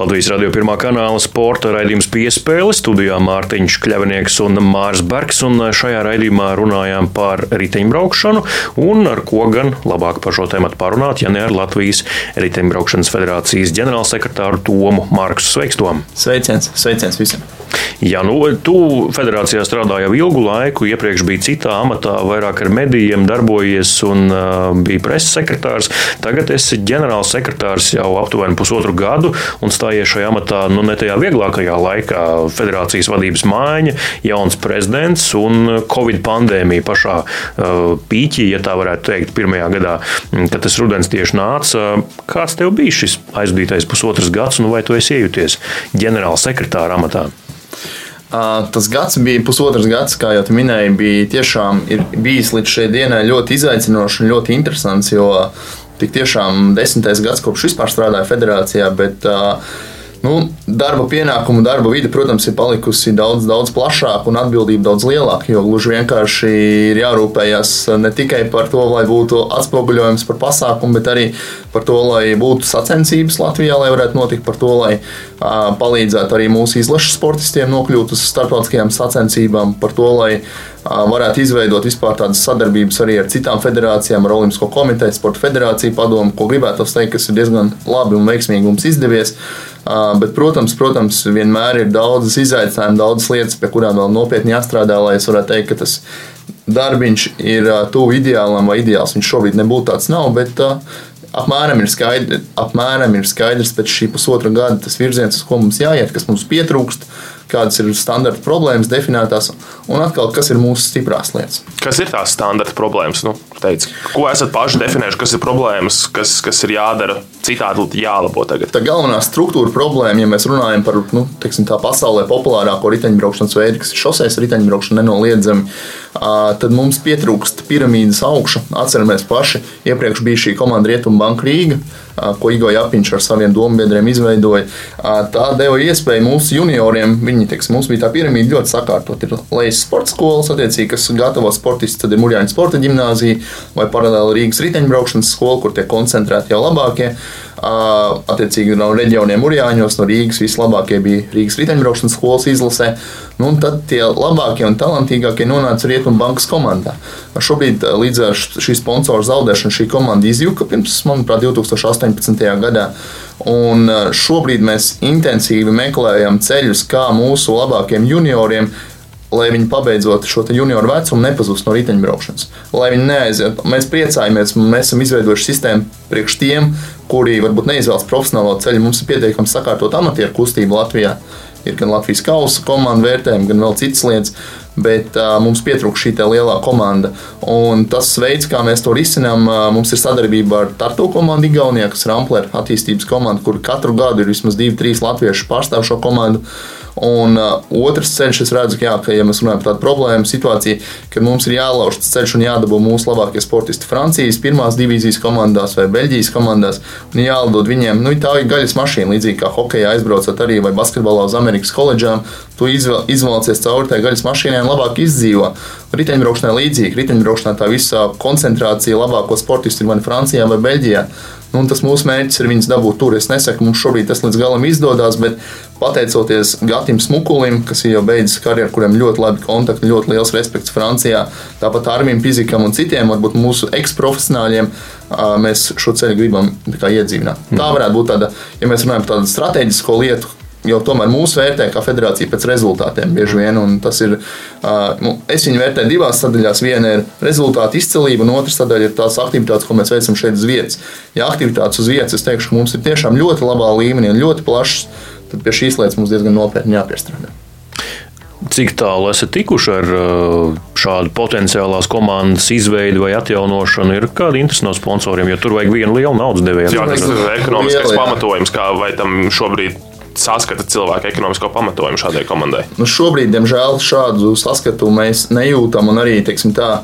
Latvijas radio pirmā kanāla sporta raidījums piespēle studijā Mārtiņš Kļavinieks un Mārs Bergs. Un šajā raidījumā runājām par riteņbraukšanu un ar ko gan labāk par šo tēmu parunāt, ja ne ar Latvijas riteņbraukšanas federācijas ģenerālsekretāru Tomu Marksu Sveikstom. Sveiciens, sveiciens visiem! Jā, nu, tu federācijā strādāji jau ilgu laiku, iepriekš biji citā amatā, vairāk ar medijiem darbojies un uh, bija preses sekretārs. Tagad esi ģenerāls sekretārs jau aptuveni pusotru gadu un stājies šajā amatā nu, ne tajā vieglākajā laikā. Federācijas vadības maiņa, jauns prezidents un Covid pandēmija pašā uh, pīķī, ja tā varētu teikt, pirmajā gadā, kad tas rudens tieši nāca. Kāds tev bija šis aizdītais pusotrs gads, un vai tu esi iejuties ģenerāla sekretāra amatā? Tas gads bija pusotrs gads, kā jau minēji, bija tiešām bijis līdz šai dienai ļoti izaicinošs un ļoti interesants. Jo tik tiešām desmitais gads kopš vispār strādāju federācijā, bet uh, Nu, darba pienākumu, darba vide, protams, ir palikusi daudz, daudz plašāka un atbildība daudz lielāka. Jo gluži vienkārši ir jārūpējas ne tikai par to, lai būtu atspoguļojums par pasākumu, bet arī par to, lai būtu sacensības Latvijā, lai varētu notikt, par to, lai uh, palīdzētu arī mūsu izlašu sportistiem nokļūt uz starptautiskajām sacensībām, par to, lai uh, varētu izveidot vispār tādas sadarbības arī ar citām federācijām, ar Olimpisko komiteju, Sporta federāciju padomu, ko gribētu teikt, kas ir diezgan labi un veiksmīgi mums izdevies. Bet, protams, protams, vienmēr ir daudzas izaicinājumas, daudzas lietas, pie kurām vēl nopietni jāstrādā, lai es varētu teikt, ka tas darbiņš ir tuvu ideālam vai ideāls. Viņš šobrīd nebūtu tāds, nav, bet apmēram ir, skaidri, apmēram ir skaidrs pēc šī pusotra gada tas virziens, uz ko mums jāiet, kas mums pietrūkst kādas ir standarta problēmas definētās, un atkal, kas ir mūsu stiprās lietas. Kas ir tās standarta problēmas? Nu, teici, ko esat paši definējuši, kas ir problēmas, kas, kas ir jādara citādi jālabo tagad? Tā galvenā struktūra problēma, ja mēs runājam par nu, teiksim, tā pasaulē populārāko riteņbraukšanas veidu, kas ir šoseis riteņbraukšana nenoliedzami, tad mums pietrūkst piramīdas augša. Atceramies paši, iepriekš bija šī komanda Rietumbanka Rīga ko Igo Japiņš ar saviem dombiedriem izveidoja. Tā deva iespēju mūsu junioriem, viņi, teiks, mums bija tā piramīda ļoti sakārtot. Ir lejas sporta skolas, attiecīgi, kas gatavo sportistus, tad ir Mūrjāņa sporta ģimnāzija vai paralēli Rīgas riteņbraukšanas skola, kur tiek koncentrēti jau labākie. Attiecīgi no reģioniem Urijāņos, no Rīgas vislabākie bija Rīgas riteņbraukšanas skolas izlasē. Nu, tad tie labākie un talantīgākie nonāca Rietumbankas komandā. Šobrīd līdz ar šī sponsora zaudēšanu šī komanda izjuka pirms, manuprāt, 2018. gadā. Un šobrīd mēs intensīvi meklējam ceļus, kā mūsu labākiem junioriem lai viņi pabeidzot šo junioru vecumu, nepazūst no riteņbraukšanas. Lai viņi neaiziet, mēs priecājamies, mēs esam izveidojuši sistēmu priekš tiem, kuri varbūt neizvēlas profesionālo ceļu. Mums ir pietiekami sakārtot amatieru kustību Latvijā. Ir gan Latvijas kausa komanda vērtējumi, gan vēl citas lietas, bet uh, mums pietrūkst šī lielā komanda. Un tas veids, kā mēs to risinām, uh, mums ir sadarbība ar Tartu komandu Igaunijā, kas ir Amplera attīstības komanda, kur katru gadu ir vismaz divi, trīs latvieši pārstāv šo komandu. Un uh, otrs ceļš, es redzu, ka, jā, ka ja mēs runājam par tādu problēmu situāciju, ka mums ir jālauž tas ceļš un jādabū mūsu labākie sportisti Francijas pirmās divīzijas komandās vai Beļģijas komandās, un jāatdod viņiem, nu, tā ir gaļas mašīna, līdzīgi kā hokeja aizbraucat arī vai basketbolā uz Amerikas koledžām, tu izvēl, izvēlēsies cauri tai gaļas mašīnai un labāk izdzīvo. Riteņbraukšanai līdzīgi, riteņbraukšanā tā visa koncentrācija labāko sportistu ir vai Francijā vai Beļģijā. Nu, tas mūsu mērķis ir viņus dabūt tur. Es nesaku, mums šobrīd tas līdz galam izdodas, bet pateicoties Gatim Smukulim, kas jau beidzis karjeru, kuriem ļoti labi kontakti, ļoti liels respekts Francijā, tāpat Armijam Fizikam un citiem, varbūt mūsu eksprofesionāļiem, mēs šo ceļu gribam iedzīvināt. Tā varētu būt tāda, ja mēs runājam par tādu strateģisko lietu, Jo tomēr mūsu vērtē kā federācija pēc rezultātiem bieži vien. Ir, nu, es viņu vērtēju divās sadaļās. Viena ir rezultātu izcilība, un otra sadaļa ir tās aktivitātes, ko mēs veicam šeit uz vietas. Ja aktivitātes uz vietas, es teikšu, ka mums ir tiešām ļoti labā līmenī un ļoti plašs, tad pie šīs lietas mums diezgan nopietni jāpiestrādā. Cik tālu esat tikuši ar šādu potenciālās komandas izveidi vai atjaunošanu? Ir kādi interesi no sponsoriem, jo tur vajag vienu lielu naudas devēju. Jā, tas ir ekonomiskais pamatojums, kā vai tam šobrīd saskata cilvēku ekonomisko pamatojumu šādai komandai? Nu, šobrīd, diemžēl, šādu saskatu mēs nejūtam. Arī teiksim, tā,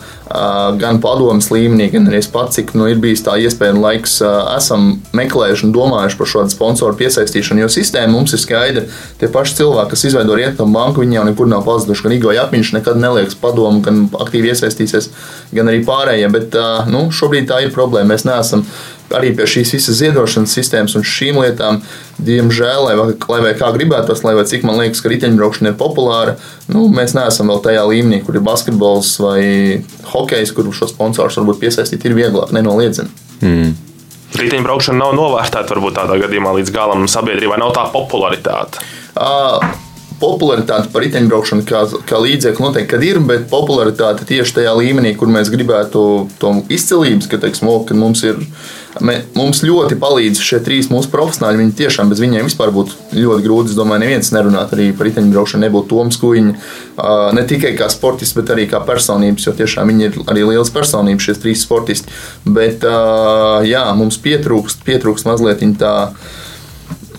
gan padomus līmenī, gan arī es pats, cik nu, ir bijis tā iespēja un laiks, esam meklējuši un domājuši par šādu sponsoru piesaistīšanu. Jo sistēma mums ir skaidra. Tie paši cilvēki, kas izveido rietumu banku, viņi jau nekur nav pazuduši. Gan Igo Japņš nekad neliekas padomu, gan aktīvi iesaistīsies, gan arī pārējie. Bet nu, šobrīd tā ir problēma. Mēs neesam arī pie šīs visas ziedošanas sistēmas un šīm lietām, diemžēl, lai, lai vai kā gribētos, lai vai cik man liekas, ka riteņbraukšana ir populāra, nu, mēs neesam vēl tajā līmenī, kur ir basketbols vai hokejs, kur šo sponsorus varbūt piesaistīt ir vieglāk, nenoliedzami. Mm. Riteņbraukšana nav novērtēta varbūt tādā gadījumā līdz galam sabiedrībā, nav tā popularitāte. Uh, popularitāte par riteņbraukšanu kā, kā līdzekli noteikti ir, bet popularitāte tieši tajā līmenī, kur mēs gribētu to izcilības, ka, teiksim, o, ka mums ir. Mums ļoti palīdz šie trīs mūsu profesionāļi. Viņi tiešām bez viņiem vispār būtu ļoti grūti. Es domāju, neviens nerunāt arī par riteņbraukšanu. Nebūtu Toms Kuņš, ne tikai kā sportists, bet arī kā personības, jo tiešām viņi ir arī liels personības, šie trīs sportisti. Bet jā, mums pietrūkst, pietrūkst mazliet tā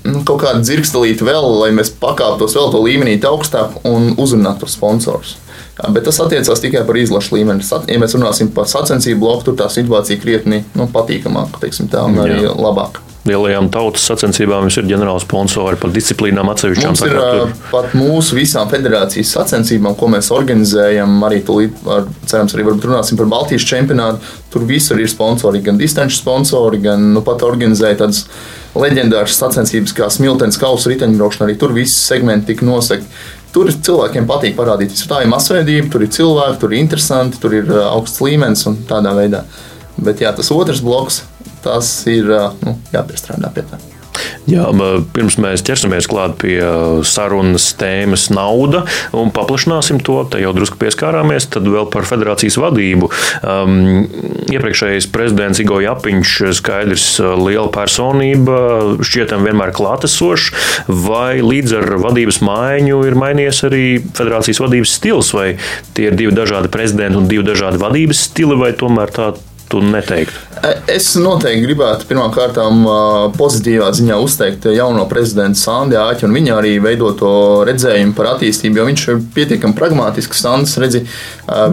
nu, kaut kādu dzirkstelīti vēl, lai mēs pakāptos vēl to līmenī augstāk un uzrunātu sponsorus. Bet tas attiecās tikai par izlašu līmeni. Ja mēs runāsim par sacensību bloku, tur tā situācija krietni nu, patīkamāka, teiksim tā, un arī labāka lielajām tautas sacensībām jums ir ģenerāla sponsori par disciplīnām atsevišķām. Mums ir tur... pat mūsu visām federācijas sacensībām, ko mēs organizējam, arī tūlīt, ar, cerams, arī runāsim par Baltijas čempionātu. Tur visur ir sponsori, gan distanču sponsori, gan nu, pat organizēja tādas leģendāras sacensības kā smiltenes kausa riteņbraukšana. Arī tur visi segmenti tika nosegti. Tur cilvēkiem patīk parādīties. Tā ir masveidība, tur ir cilvēki, tur ir interesanti, tur ir augsts līmenis un tādā veidā. Bet jā, tas otrs bloks, tas ir nu, jāpiestrādā pie tā. Jā, pirms mēs ķersimies klāt pie sarunas tēmas nauda un paplašināsim to, te jau drusku pieskārāmies, tad vēl par federācijas vadību. Um, iepriekšējais prezidents Igo Japiņš skaidrs liela personība, šķietam vienmēr klātesošs, vai līdz ar vadības maiņu ir mainījies arī federācijas vadības stils, vai tie ir divi dažādi prezidenti un divi dažādi vadības stili, vai tomēr tā tu neteiktu? Es noteikti gribētu pirmkārt pozitīvā ziņā uzteikt jauno prezidentu Sandu Āķu un viņa arī veidoto redzējumu par attīstību, jo viņš ir pietiekami pragmatisks. Sandis redzi,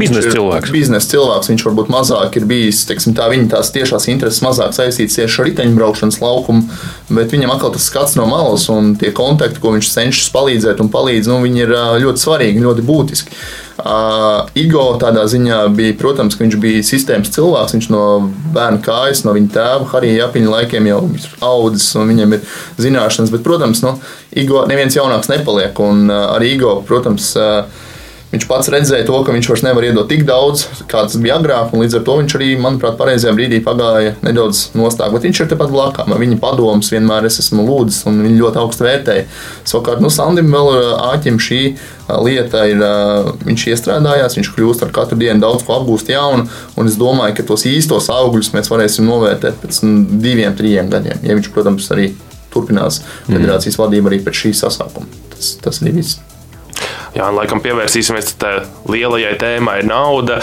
biznesa cilvēks. Biznesa cilvēks. Viņš varbūt mazāk ir bijis, teiksim, tā viņa tās tiešās intereses mazāk saistīts tieši ar riteņbraukšanas laukumu, bet viņam atkal tas skats no malas un tie kontakti, ko viņš cenšas palīdzēt un palīdz, nu, viņi ir ļoti svarīgi, ļoti būtiski. Uh, Igo tādā ziņā bija, protams, ka viņš bija sistēmas cilvēks. Viņš no bērna kājas, no viņa tēva, Harija Japiņa laikiem jau ir audzis un viņam ir zināšanas. Bet, protams, no nu, Igo neviens jaunāks nepaliek. Un uh, arī Igo, protams, uh, Viņš pats redzēja to, ka viņš vairs nevar iedot tik daudz, kā tas bija agrāk, un līdz ar to viņš arī, manuprāt, pareizajā brīdī pagāja nedaudz nostāk. Bet viņš ir tepat blakām. Viņa padomus vienmēr es esmu lūdzis, un viņi ļoti augstu vērtēja. Savukārt, nu, Sandim vēl āķim šī lieta ir, viņš iestrādājās, viņš kļūst ar katru dienu daudz ko apgūst jaunu, un es domāju, ka tos īstos augļus mēs varēsim novērtēt pēc diviem, trim gadiem. Ja viņš, protams, arī turpinās mm. federācijas vadību arī pēc šī sasākuma. Tas, tas arī viss. Jā, un laikam pievērsīsimies tai lielajai tēmai - nauda.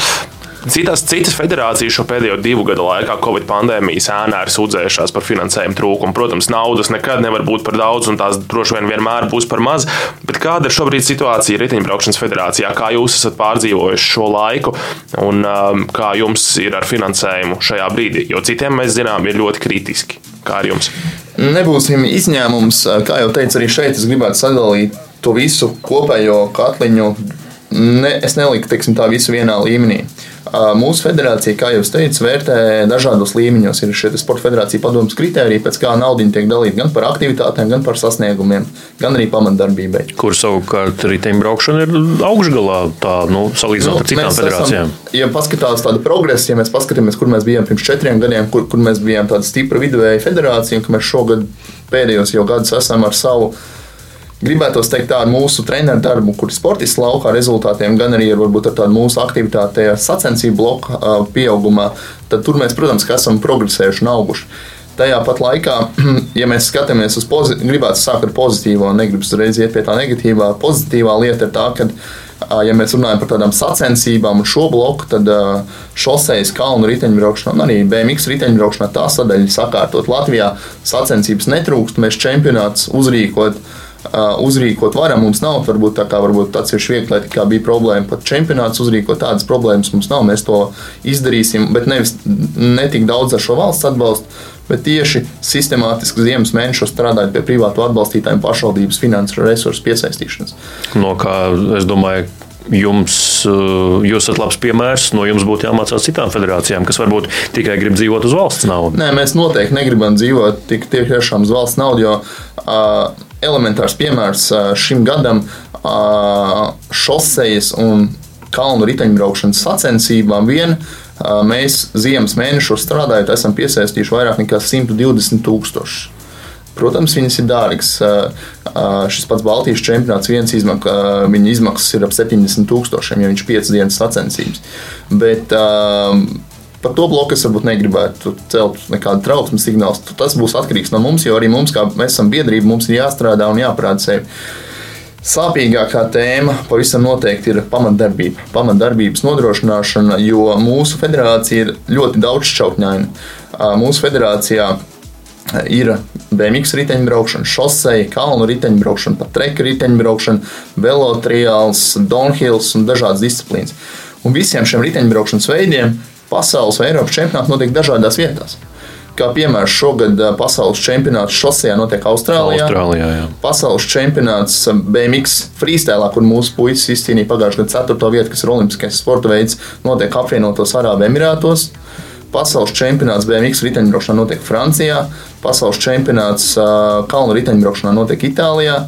Citas, citas federācijas šo pēdējo divu gadu laikā Covid pandēmijas ēnā ir sūdzējušās par finansējumu trūkumu. Protams, naudas nekad nevar būt par daudz, un tās droši vien vienmēr būs par maz. Bet kāda ir šobrīd situācija riteņbraukšanas federācijā? Kā jūs esat pārdzīvojuši šo laiku, un um, kā jums ir ar finansējumu šajā brīdī? Jo citiem mēs zinām, ir ļoti kritiski. Kā ar jums? Nebūsim izņēmums. Kā jau teicu, arī šeit es gribētu sadalīt to visu kopējo katliņu. Ne, es neliku teiksim, tā visu vienā līmenī. Mūsu federācija, kā jau teicu, vērtē dažādos līmeņos. Ir šie sporta federācija padomus kritēriji, pēc kā nauda tiek dalīta gan par aktivitātēm, gan par sasniegumiem, gan arī pamatdarbībai. Kur savukārt riteņbraukšana ir augšgalā, tā, nu, salīdzinot nu, ar citām federācijām. Esam, ja paskatās tādu progresu, ja mēs paskatāmies, kur mēs bijām pirms četriem gadiem, kur, kur mēs bijām tāda stipra viduvēja federācija, un ka mēs šogad pēdējos jau gadus esam ar savu gribētu teikt, tā ar mūsu treneru darbu, kur ir sportists laukā rezultātiem, gan arī ar, varbūt, ar tādu mūsu aktivitāti, sacensību bloku pieaugumā, tad tur mēs, protams, esam progresējuši un auguši. Tajā pat laikā, ja mēs skatāmies uz pozitīvu, gribētu sākt ar pozitīvo, negribas uzreiz iet pie tā negatīvā. Pozitīvā lieta ir tā, ka, ja mēs runājam par tādām sacensībām un šo bloku, tad šoseis, kalnu riteņbraukšanā un arī BMX riteņbraukšanā tā sadaļa sakārtot. Latvijā sacensības netrūkst, mēs čempionāts uzrīkot uzrīkot varam. Mums nav varbūt tā kā varbūt atsevišķi viegli, kā bija problēma pat čempionāts uzrīkot tādas problēmas mums nav. Mēs to izdarīsim, bet nevis ne tik daudz ar šo valsts atbalstu, bet tieši sistemātiski ziemas mēnešos strādājot pie privātu atbalstītājiem pašvaldības finansu resursu piesaistīšanas. No kā es domāju, jums, jūs esat labs piemērs. No jums būtu jāmācās citām federācijām, kas varbūt tikai grib dzīvot uz valsts naudu. Nē, mēs noteikti negribam dzīvot tik tiešām uz valsts naudu, jo uh, elementārs piemērs šim gadam šosejas un kalnu riteņbraukšanas sacensībām vien mēs ziemas mēnešos strādājot, esam piesaistījuši vairāk nekā 120 tūkstošus. Protams, viņas ir dārgas. Šis pats Baltijas čempionāts viens izmak, viņa izmaksas ir ap 70 tūkstošiem, ja viņš ir 5 dienas sacensības. Bet Par to bloku es varbūt negribētu celt nekādu trauksmes signālu. Tas būs atkarīgs no mums, jo arī mums, kā mēs esam biedrība, mums ir jāstrādā un jāparāda sevi. Sāpīgākā tēma pavisam noteikti ir pamatdarbība, pamatdarbības nodrošināšana, jo mūsu federācija ir ļoti daudzšķautņaina. Mūsu federācijā ir BMW riteņbraukšana, šoseja, kalnu riteņbraukšana, pat treka riteņbraukšana, velotriāls, downhills un dažādas disciplīnas. Un visiem šiem riteņbraukšanas veidiem pasaules vai Eiropas čempionāti notiek dažādās vietās. Kā piemērs, šogad pasaules čempionāts šosejā notiek Austrālijā. Austrālijā jā. pasaules čempionāts BMX freestēlā, kur mūsu puisis izcīnīja pagājušajā gadā 4. vietu, kas ir olimpiskais sporta veids, notiek apvienotos Arābu Emirātos. Pasaules čempionāts BMX riteņbraukšanā notiek Francijā, pasaules čempionāts kalnu riteņbraukšanā notiek Itālijā.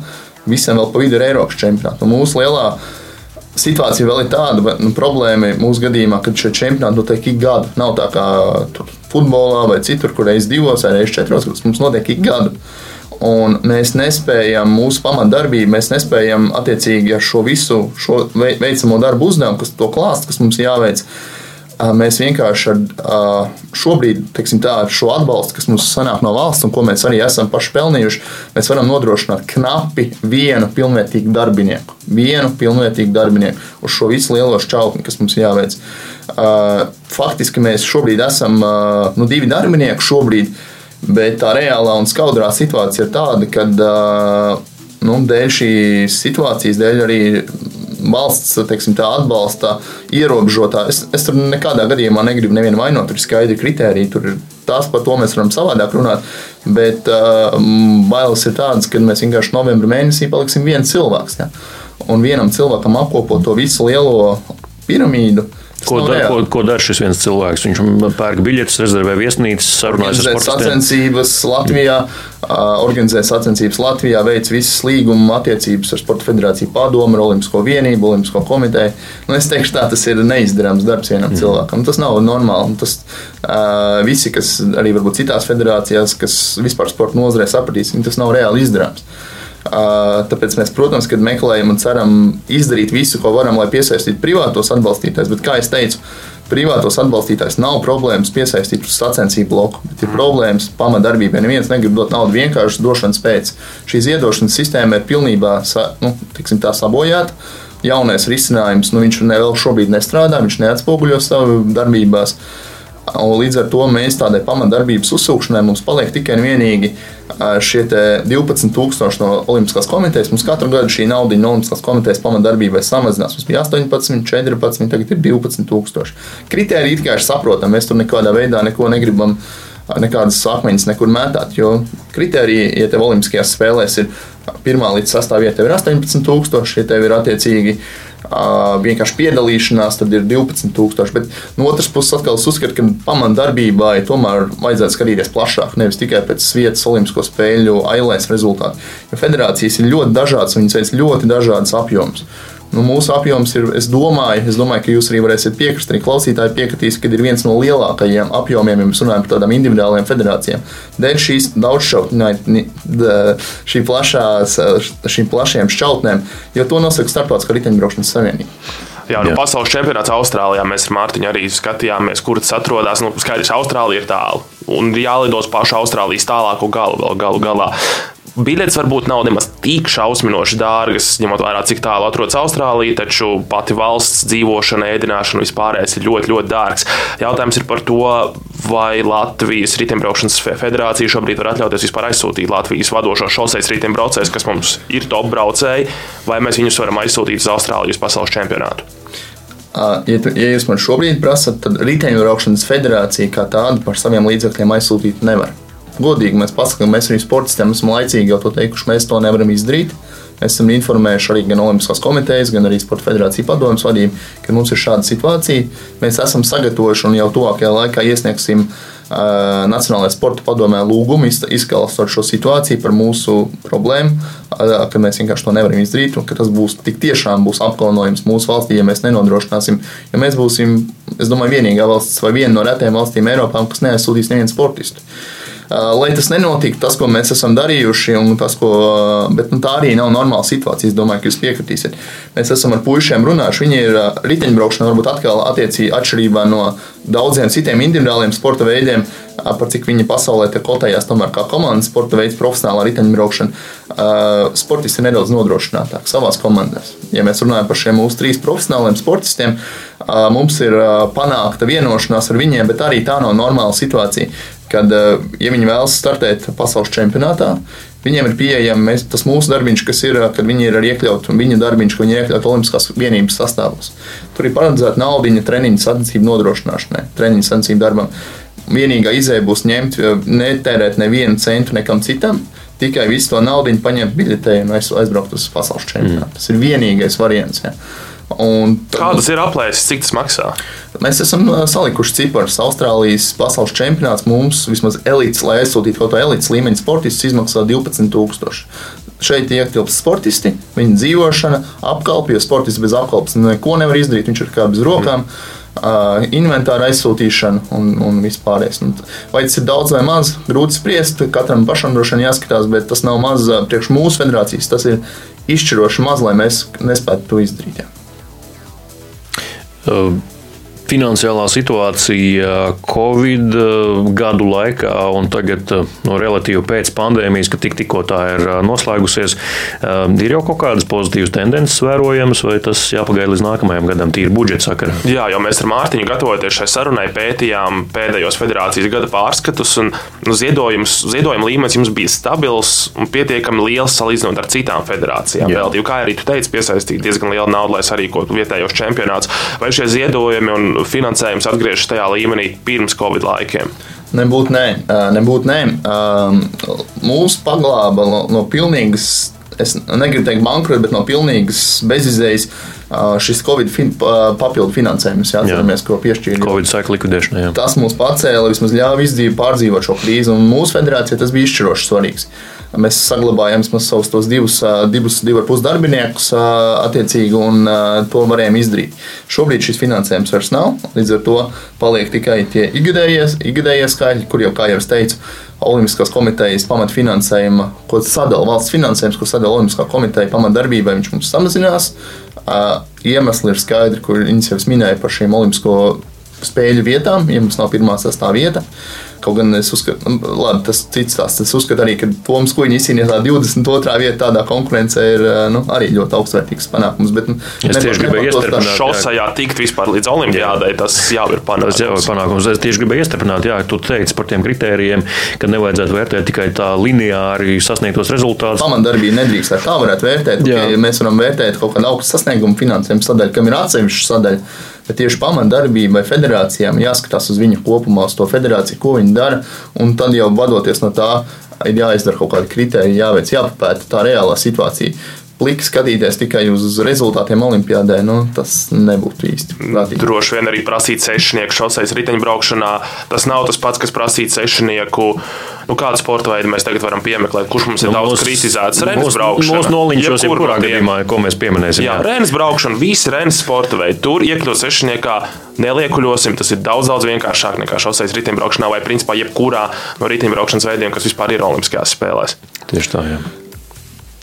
Visam vēl pa vidu ir Eiropas čempionāts. Mūsu lielā situācija vēl ir tāda, nu, problēma mūsu gadījumā, kad šie čempionāti notiek ik gadu. Nav tā kā tur, futbolā vai citur, kur reizes divos vai reizes četros gados mums notiek ik gadu. Un mēs nespējam, mūsu pamatdarbību, mēs nespējam attiecīgi ar šo visu šo veicamo darbu uzdevumu, kas to klāst, kas mums jāveic Mēs vienkārši ar šobrīd, tā, ar šo atbalstu, kas mums sanāk no valsts un ko mēs arī esam paši pelnījuši, mēs varam nodrošināt knapi vienu pilnvērtīgu darbinieku. Vienu pilnvērtīgu darbinieku uz šo visu lielo šķautni, kas mums jāveic. Faktiski mēs šobrīd esam nu, divi darbinieki šobrīd, bet tā reālā un skaudrā situācija ir tāda, ka nu, dēļ šīs situācijas, dēļ arī valsts teiksim, atbalsta ierobežotā. Es, es tur nekādā gadījumā negribu nevienu vainot, tur ir skaidri kriteriji. Tur ir tās par to mēs varam savādāk runāt. Bet uh, bailes ir tādas, ka mēs vienkārši novembrī mēnesī paliksim viens cilvēks. Ja? Un vienam cilvēkam apkopot to visu lielo piramīdu. Uh, Ko, da, ko, ko dara šis viens cilvēks? Viņš pērk biļetes, rezervē viesnīcas, sarunājas ar. Sacensības Latvijā, organizē sacensības Latvijā, veic visas līguma attiecības ar Sporta federāciju padomu, Olimpisko vienību, Olimpisko komiteju. Nu, es teikšu, tā tas ir neizdarāms darbs vienam mm. cilvēkam. Tas nav normāli. Tas, visi, kas arī varbūt citās federācijās, kas vispār sporta nozarē sapratīs, tas nav reāli izdarāms. Tāpēc mēs, protams, meklējam un ceram izdarīt visu, ko varam, lai piesaistītu privātos atbalstītājus. Bet, kā jau teicu, privātos atbalstītājus nav problēmas piesaistīt uz sacensību bloku, bet ir problēmas pamatdarbībai. Neviens negrib dot naudu vienkārši došanas pēc. Šī ziedošanas sistēma ir pilnībā nu, tiksim, sabojāta. Jaunais risinājums, nu, viņš vēl šobrīd nestrādā, viņš neatspoguļo savu darbībās. Un līdz ar to mēs tādai pamatdarbības uzsūkšanai mums paliek tikai un vienīgi šie 12,000 no Olimpiskās komitejas. Mums katru gadu šī nauda no Olimpiskās komitejas pamatdarbībai samazinās. Mums bija 18, 14, tagad ir 12,000. Kritēriji it kā ir saprotami, mēs tur nekādā veidā neko negribam nekādas akmeņus nekur mētāt. Jo kriteriji, ja tev Olimpiskajās spēlēs ir pirmā līdz sastāvā vieta, tev ir 18,000, ja tev ir attiecīgi vienkārši piedalīšanās, tad ir 12,000. Bet no otras puses, atkal es uzskatu, ka pamatdarbībai tomēr vajadzētu skatīties plašāk, nevis tikai pēc vietas Olimpisko spēļu ailēs rezultātu. Jo federācijas ir ļoti dažādas, viņas veic ļoti dažādas apjomus. Nu, mūsu apjoms ir, es domāju, es domāju, ka jūs arī varēsiet piekrist, arī klausītāji piekritīs, ka ir viens no lielākajiem apjomiem, ja mēs runājam par tādām individuālām federācijām. Dēļ šīs daudzšķautņu, šī plašās, šīm plašajām šķautnēm, jo to nosaka Startautiskā riteņbraukšanas savienība. Jā, nu, Jā. pasaules čempionāts Austrālijā mēs ar Mārtiņu arī skatījāmies, kur tas atrodas. Nu, skaidrs, Austrālija ir tālu un jālidos pašu Austrālijas tālāko galu, vēl galu galā biļetes varbūt nav nemaz tik šausminoši dārgas, ņemot vērā, cik tālu atrodas Austrālija, taču pati valsts dzīvošana, ēdināšana vispārējais ir ļoti, ļoti dārgs. Jautājums ir par to, vai Latvijas riteņbraukšanas federācija šobrīd var atļauties vispār aizsūtīt Latvijas vadošo šoseis riteņbraucējus, kas mums ir top braucēji, vai mēs viņus varam aizsūtīt uz Austrālijas pasaules čempionātu. Ja, tu, ja jūs man šobrīd prasat, tad riteņbraukšanas federācija kā tāda par saviem līdzekļiem aizsūtīt nevar. Godīgi mēs pasakām, mēs arī sportistiem esam laicīgi jau to teikuši, mēs to nevaram izdarīt. Mēs esam informējuši arī gan Olimpiskās komitejas, gan arī Sporta federācijas padomjas vadību, ka mums ir šāda situācija. Mēs esam sagatavojuši un jau tuvākajā laikā iesniegsim uh, Nacionālajā sporta padomē lūgumu izskaidrot šo situāciju par mūsu problēmu, uh, ka mēs vienkārši to nevaram izdarīt un ka tas būs tik tiešām būs apkaunojums mūsu valstī, ja mēs nenodrošināsim. Ja mēs būsim, es domāju, vienīgā valsts vai viena no retajām valstīm Eiropā, kas neaizsūtīs nevienu sportistu. Lai tas nenotiktu, tas, ko mēs esam darījuši, un tas, ko, bet nu, tā arī nav normāla situācija. Es domāju, ka jūs piekritīsiet. Mēs esam ar puišiem runājuši. Viņi ir riteņbraukšana, varbūt atkal attiecīgi atšķirībā no daudziem citiem individuāliem sporta veidiem, par cik viņi pasaulē kotējās tomēr kā komandas sporta veids, profesionālā riteņbraukšana. Sportisti ir nedaudz nodrošinātāki savās komandās. Ja mēs runājam par šiem mūsu trīs profesionāliem sportistiem, mums ir panākta vienošanās ar viņiem, bet arī tā nav normāla situācija kad, eh, ja viņi vēlas startēt pasaules čempionātā, viņiem ir pieejams tas mūsu darbiņš, kas ir, kad viņi ir iekļauti, un viņa darbiņš, ka viņi ir iekļauti Olimpiskās vienības sastāvos. Tur ir paredzēta naudiņa treniņu sacensību nodrošināšanai, treniņu sacensību darbam. Vienīgā izēja būs ņemt, netērēt nevienu centu nekam citam, tikai visu to naudu paņemt biļetē un aizbraukt uz pasaules čempionātu. Mm. Tas ir vienīgais variants. Ja. Un, Kādas ir aplēses, cik tas maksā? Mēs esam salikuši ciparus. Austrālijas pasaules čempionāts mums vismaz elites, lai aizsūtītu kaut kādu elites līmeņa sportistu, izmaksā 12,000. Šeit iekļauts sportisti, viņa dzīvošana, apkalpe, jo sportists bez apkalpes neko nevar izdarīt. Viņš ir kā bez rokām. Uh, inventāra aizsūtīšana un, un vispārējais. Vai tas ir daudz vai maz, grūti spriest. Katram pašam droši vien jāskatās, bet tas nav maz priekš mūsu federācijas. Tas ir izšķiroši maz, lai mēs nespētu to izdarīt. Jā. Uh, finansiālā situācija Covid uh, gadu laikā un tagad uh, no relatīvi pēc pandēmijas, ka tik, tikko tā ir noslēgusies, ir jau kaut kādas pozitīvas tendences vērojamas, vai tas jāpagaida līdz nākamajam gadam, tīri budžeta sakara? Jā, jo mēs ar Mārtiņu gatavoties šai sarunai pētījām pēdējos federācijas gada pārskatus, un nu, ziedojuma līmenis jums bija stabils un pietiekami liels salīdzinot ar citām federācijām. Vēl, jo, kā arī tu teici, piesaistīt diezgan lielu naudu, lai sarīkotu vietējos čempionātus. Vai šie ziedojumi un finansējums atgriežas tajā līmenī pirms Covid laikiem? Nebūtu nē, nebūtu nē. Mūsu paglāba no, no pilnīgas, es negribu teikt bankrota, bet no pilnīgas bezizējas šis Covid fin, papildu finansējums, jā, atceramies, ko piešķīra. Covid sēklu likvidēšanai. Tas mums pacēla, vismaz ļāva izdzīvot, pārdzīvot šo krīzi, un mūsu federācijai tas bija izšķiroši svarīgs. Mēs saglabājām savus tos divus, divus divu ar pus darbiniekus, attiecīgi, un to varējām izdarīt. Šobrīd šis finansējums vairs nav, līdz ar to paliek tikai tie ikgadējie skaitļi, kur jau, kā jau es teicu, Olimpiskās komitejas pamatfinansējuma, ko sadala valsts finansējums, ko sadala Olimpiskā komiteja pamatdarbībai, viņš mums samazinās. Iemesli ir skaidri, kur viņas jau minēja par šīm Olimpisko spēļu vietām, ja mums nav pirmā sastāvā vieta. Kaut gan es uzskatu, nu, labi, tas cits tās. Es uzskatu arī, ka Toms Kuņģis izcīnīja 22. vietā tādā konkurencē ir nu, arī ļoti augstvērtīgs panākums. Bet, nu, es tieši gribēju iestarpināt. Šosajā tikt vispār līdz olimpiādai, tas jau ir panākums. Tas jau ir panākums. Es tieši gribēju iestarpināt, jā, tu teici par tiem kritērijiem, ka nevajadzētu vērtēt tikai tā lineāri sasniegtos rezultātus. Pamandarbība nedrīkst, tā varētu vērtēt. Ja mēs varam vērtēt kaut kādu augstu sasniegumu finansējumu sadaļu, kam ir atsevišķa sadaļa bet tieši pamatdarbībai federācijām jāskatās uz viņu kopumā, uz to federāciju, ko viņi dara, un tad jau vadoties no tā, ir jāizdara kaut kādi kriteriji, jāveic, jāpapēta tā reālā situācija pliki skatīties tikai uz rezultātiem Olimpijādē, nu, tas nebūtu īsti. Prātīgi. Droši vien arī prasīt sešnieku šoseis riteņbraukšanā. Tas nav tas pats, kas prasīt sešnieku. Nu, kādu sporta veidu mēs tagad varam piemeklēt, kurš mums ir nu, daudz mūs, kritizēts? Renes braukšana. Mūsu noliņšos ir kurā gadījumā, ko mēs pieminēsim. Jā, jā. renes braukšana, visi renes sporta veidi. Tur iekļūt sešniekā neliekuļosim. Tas ir daudz, daudz vienkāršāk nekā šoseis riteņbraukšanā vai principā jebkurā no riteņbraukšanas veidiem, kas vispār ir Olimpiskajās spēlēs. Tieši tā, jā.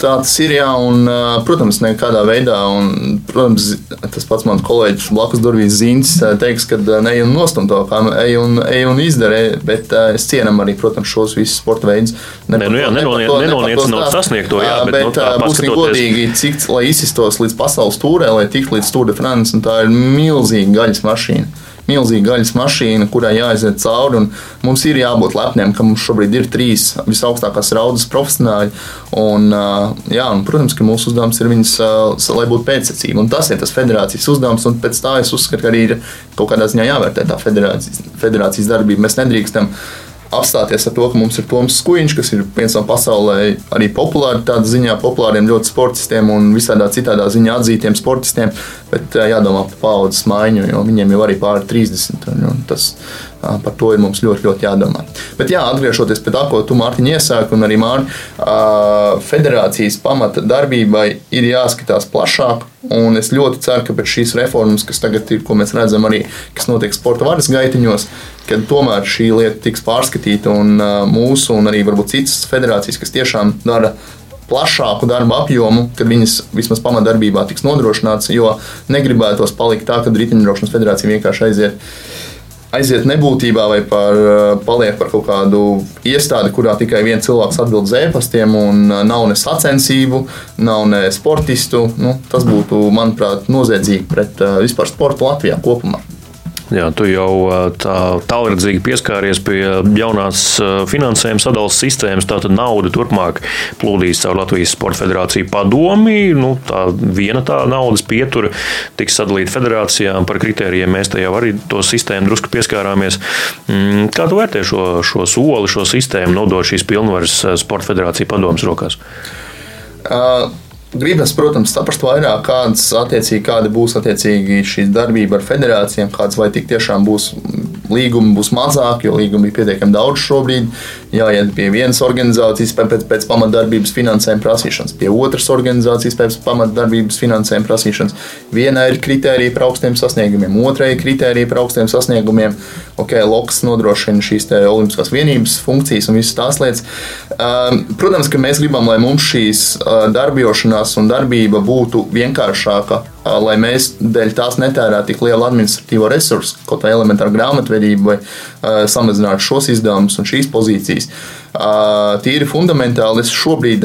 Tā tas ir, jā, un, protams, nekādā veidā. Un, protams, tas pats mans kolēģis blakus durvīs Zīns teiks, ka ne jau nostum to, kā ej un, ej un izdara, bet es cienam arī, protams, šos visus sporta veidus. Ne, nu, jā, nenoliedzinot sasniegto, jā, bet, bet nu, būsim godīgi, cik, lai izsistos līdz pasaules tūrē, lai tiktu līdz Tour de France, un tā ir milzīga gaļas mašīna milzīga gaļas mašīna, kurai jāaiziet cauri. Mums ir jābūt lepniem, ka mums šobrīd ir trīs visaugstākās raudas profesionāļi. Un, jā, un, protams, ka mūsu uzdevums ir viņas, lai būtu. Un tas ir tas federācijas uzdevums, un pēc tā es uzskatu, ka arī ir kaut kādā ziņā jāvērtē tā federācijas, federācijas darbība. Mēs nedrīkstam apstāties ar to, ka mums ir Toms Skuiņš, kas ir viens no pasaulē arī populāri, tādā ziņā populāriem ļoti sportistiem un visādā citādā ziņā atzītiem sportistiem, bet jādomā par paudzes maiņu, jo viņiem jau arī pāri 30. Un, un tas, Par to ir mums ļoti, ļoti jādomā. Bet, jā, atgriežoties pie tā, ko tu Mārtiņ iesāki, un arī Mārtiņa, federācijas pamata darbībai ir jāskatās plašāk. Un es ļoti ceru, ka pēc šīs reformas, kas tagad ir, ko mēs redzam arī, kas notiek sporta varas gaitiņos, kad tomēr šī lieta tiks pārskatīta un mūsu, un arī varbūt citas federācijas, kas tiešām dara plašāku darba apjomu, kad viņas vismaz pamatdarbībā tiks nodrošināts, jo negribētos palikt tā, ka riteņbraukšanas federācija vienkārši aiziet aiziet nebūtībā vai par, eh, paliek par kaut kādu iestādi, kurā tikai viens cilvēks atbild uz e-pastiem, un eh, nav ne sacensību, nav ne sportistu. Nu, tas būtu, manuprāt, noziedzīgi pret uh, vispār sportu Latvijā kopumā. Jā, tu jau tā tālredzīgi pieskāries pie jaunās finansējuma sadales sistēmas. Tātad nauda turpmāk plūdīs caur Latvijas Sporta Federāciju padomi. Nu, tā viena tā naudas pietura tiks sadalīta federācijām par kritērijiem. Mēs jau arī to sistēmu drusku pieskārāmies. Mm, kā tu vērtē šo, šo soli, šo sistēmu, nodot šīs pilnvaras Sporta Federācija padomas rokās? Uh. Gribas, protams, saprast vairāk, kādas attiecīgi, kāda būs attiecīgi šī darbība ar federācijām, kādas vai tik tiešām būs līgumi būs mazāki, jo līgumi ir pietiekami daudz šobrīd. Jāiet pie vienas organizācijas pēc, pēc pamatdarbības finansējuma prasīšanas, pie otras organizācijas pēc pamatdarbības finansējuma prasīšanas. Vienai ir kritērija par augstiem sasniegumiem, otrai ir kritērija par augstiem sasniegumiem. Ok, Loks nodrošina šīs Olimpiskās vienības funkcijas un visas tās lietas. Um, protams, ka mēs gribam, lai mums šīs uh, darbošanās un darbība būtu vienkāršāka lai mēs dēļ tās netērētu tik lielu administratīvo resursu, kaut vai elementāru grāmatvedību, vai samazinātu šos izdevumus un šīs pozīcijas. Tīri fundamentāli es šobrīd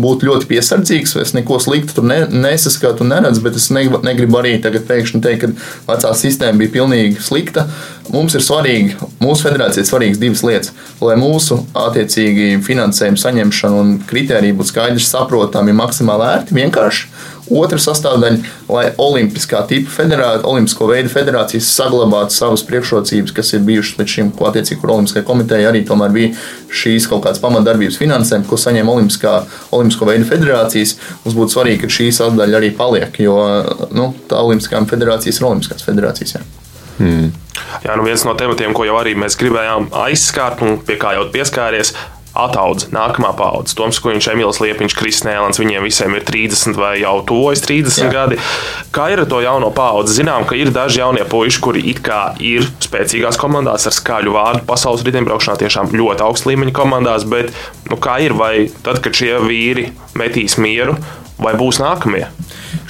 būtu ļoti piesardzīgs. Es neko sliktu tur ne, nesaskatu un neredzu, bet es negribu arī tagad pēkšņi teikt, ka vecā sistēma bija pilnīgi slikta. Mums ir svarīgi, mūsu federācijai ir svarīgas divas lietas. Lai mūsu attiecīgi finansējuma saņemšana un kritērija būtu skaidrs, saprotami, maksimāli ērti, vienkārši Otra sastāvdaļa, lai Olimpiskā tipa federācija, Olimpisko veidu federācijas saglabātu savas priekšrocības, kas ir bijušas līdz šim, ko attiecīgi, kur Olimpiskajai komitejai arī tomēr bija šīs kaut kādas pamatdarbības finansējumi, ko saņem Olimpiskā, Olimpisko veidu federācijas. Mums būtu svarīgi, ka šī sastāvdaļa arī paliek, jo nu, tā Olimpiskām federācijas ir Olimpiskās federācijas. Jā. Hmm. Jā, nu viens no tematiem, ko jau arī mēs gribējām aizskārt, un pie kā jau pieskāries, ataudz nākamā paudze. Toms Kuņš, Emīls Liepiņš, Krisnēlans, viņiem visiem ir 30 vai jau tuvojas 30 Jā. gadi. Kā ir ar to jauno paudzi? Zinām, ka ir daži jaunie puiši, kuri it kā ir spēcīgās komandās ar skaļu vārdu pasaules riteņbraukšanā, tiešām ļoti augsta līmeņa komandās, bet nu, kā ir, vai tad, kad šie vīri metīs mieru, vai būs nākamie?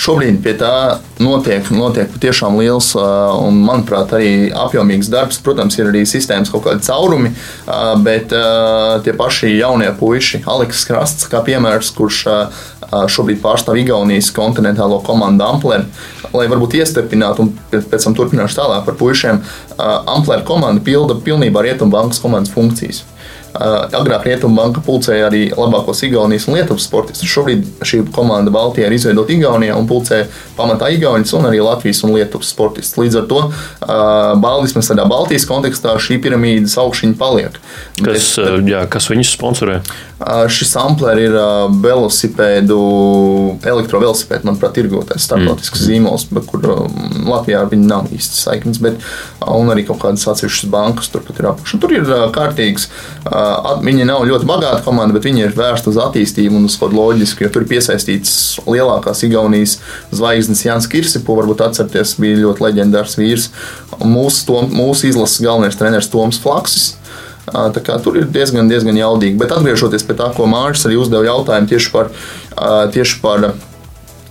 Šobrīd pie tā notiek, notiek patiešām liels un, manuprāt, arī apjomīgs darbs. Protams, ir arī sistēmas kaut kādi caurumi, bet tie paši jaunie puiši, Aleks Krasts, kā piemērs, kurš šobrīd pārstāv Igaunijas kontinentālo komandu Ampleri, lai varbūt iestarpinātu un pēc tam turpināšu tālāk par puišiem. Ampleri komanda pilda pilnībā Rietumbankas komandas funkcijas. Agrāk Rietumbanka pulcēja arī labākos Igaunijas un Lietuvas sportistus. Šobrīd šī komanda Baltijā ir izveidota Igaunijā un pulcē pamatā Igaunijas un arī Latvijas un Lietuvas sportistus. Līdz ar to Baldismas tādā Baltijas kontekstā šī piramīdas augšņa paliek. Kas, bet, jā, kas viņus sponsorē? Šis amplēr ir velosipēdu, elektrovelosipēdu, manuprāt, tirgotais starptautisks mm. zīmols, kur Latvijā ar viņu nav īsti saiknes, bet arī kaut kādas atsevišķas bankas turpat ir apakšā. Tur ir kārtīgs Viņi nav ļoti bagāta komanda, bet viņi ir vērsta uz attīstību un uz kaut kādu loģisku, tur piesaistīts lielākās Igaunijas zvaigznes Jans Kirsipu, varbūt atcerieties, bija ļoti leģendārs vīrs. Mūsu, tom, mūsu izlases galvenais treneris Toms Flaksis. Tur ir diezgan, diezgan jaudīgi. Bet atgriežoties pie tā, ko Mārcis arī uzdeva jautājumu tieši par tieši par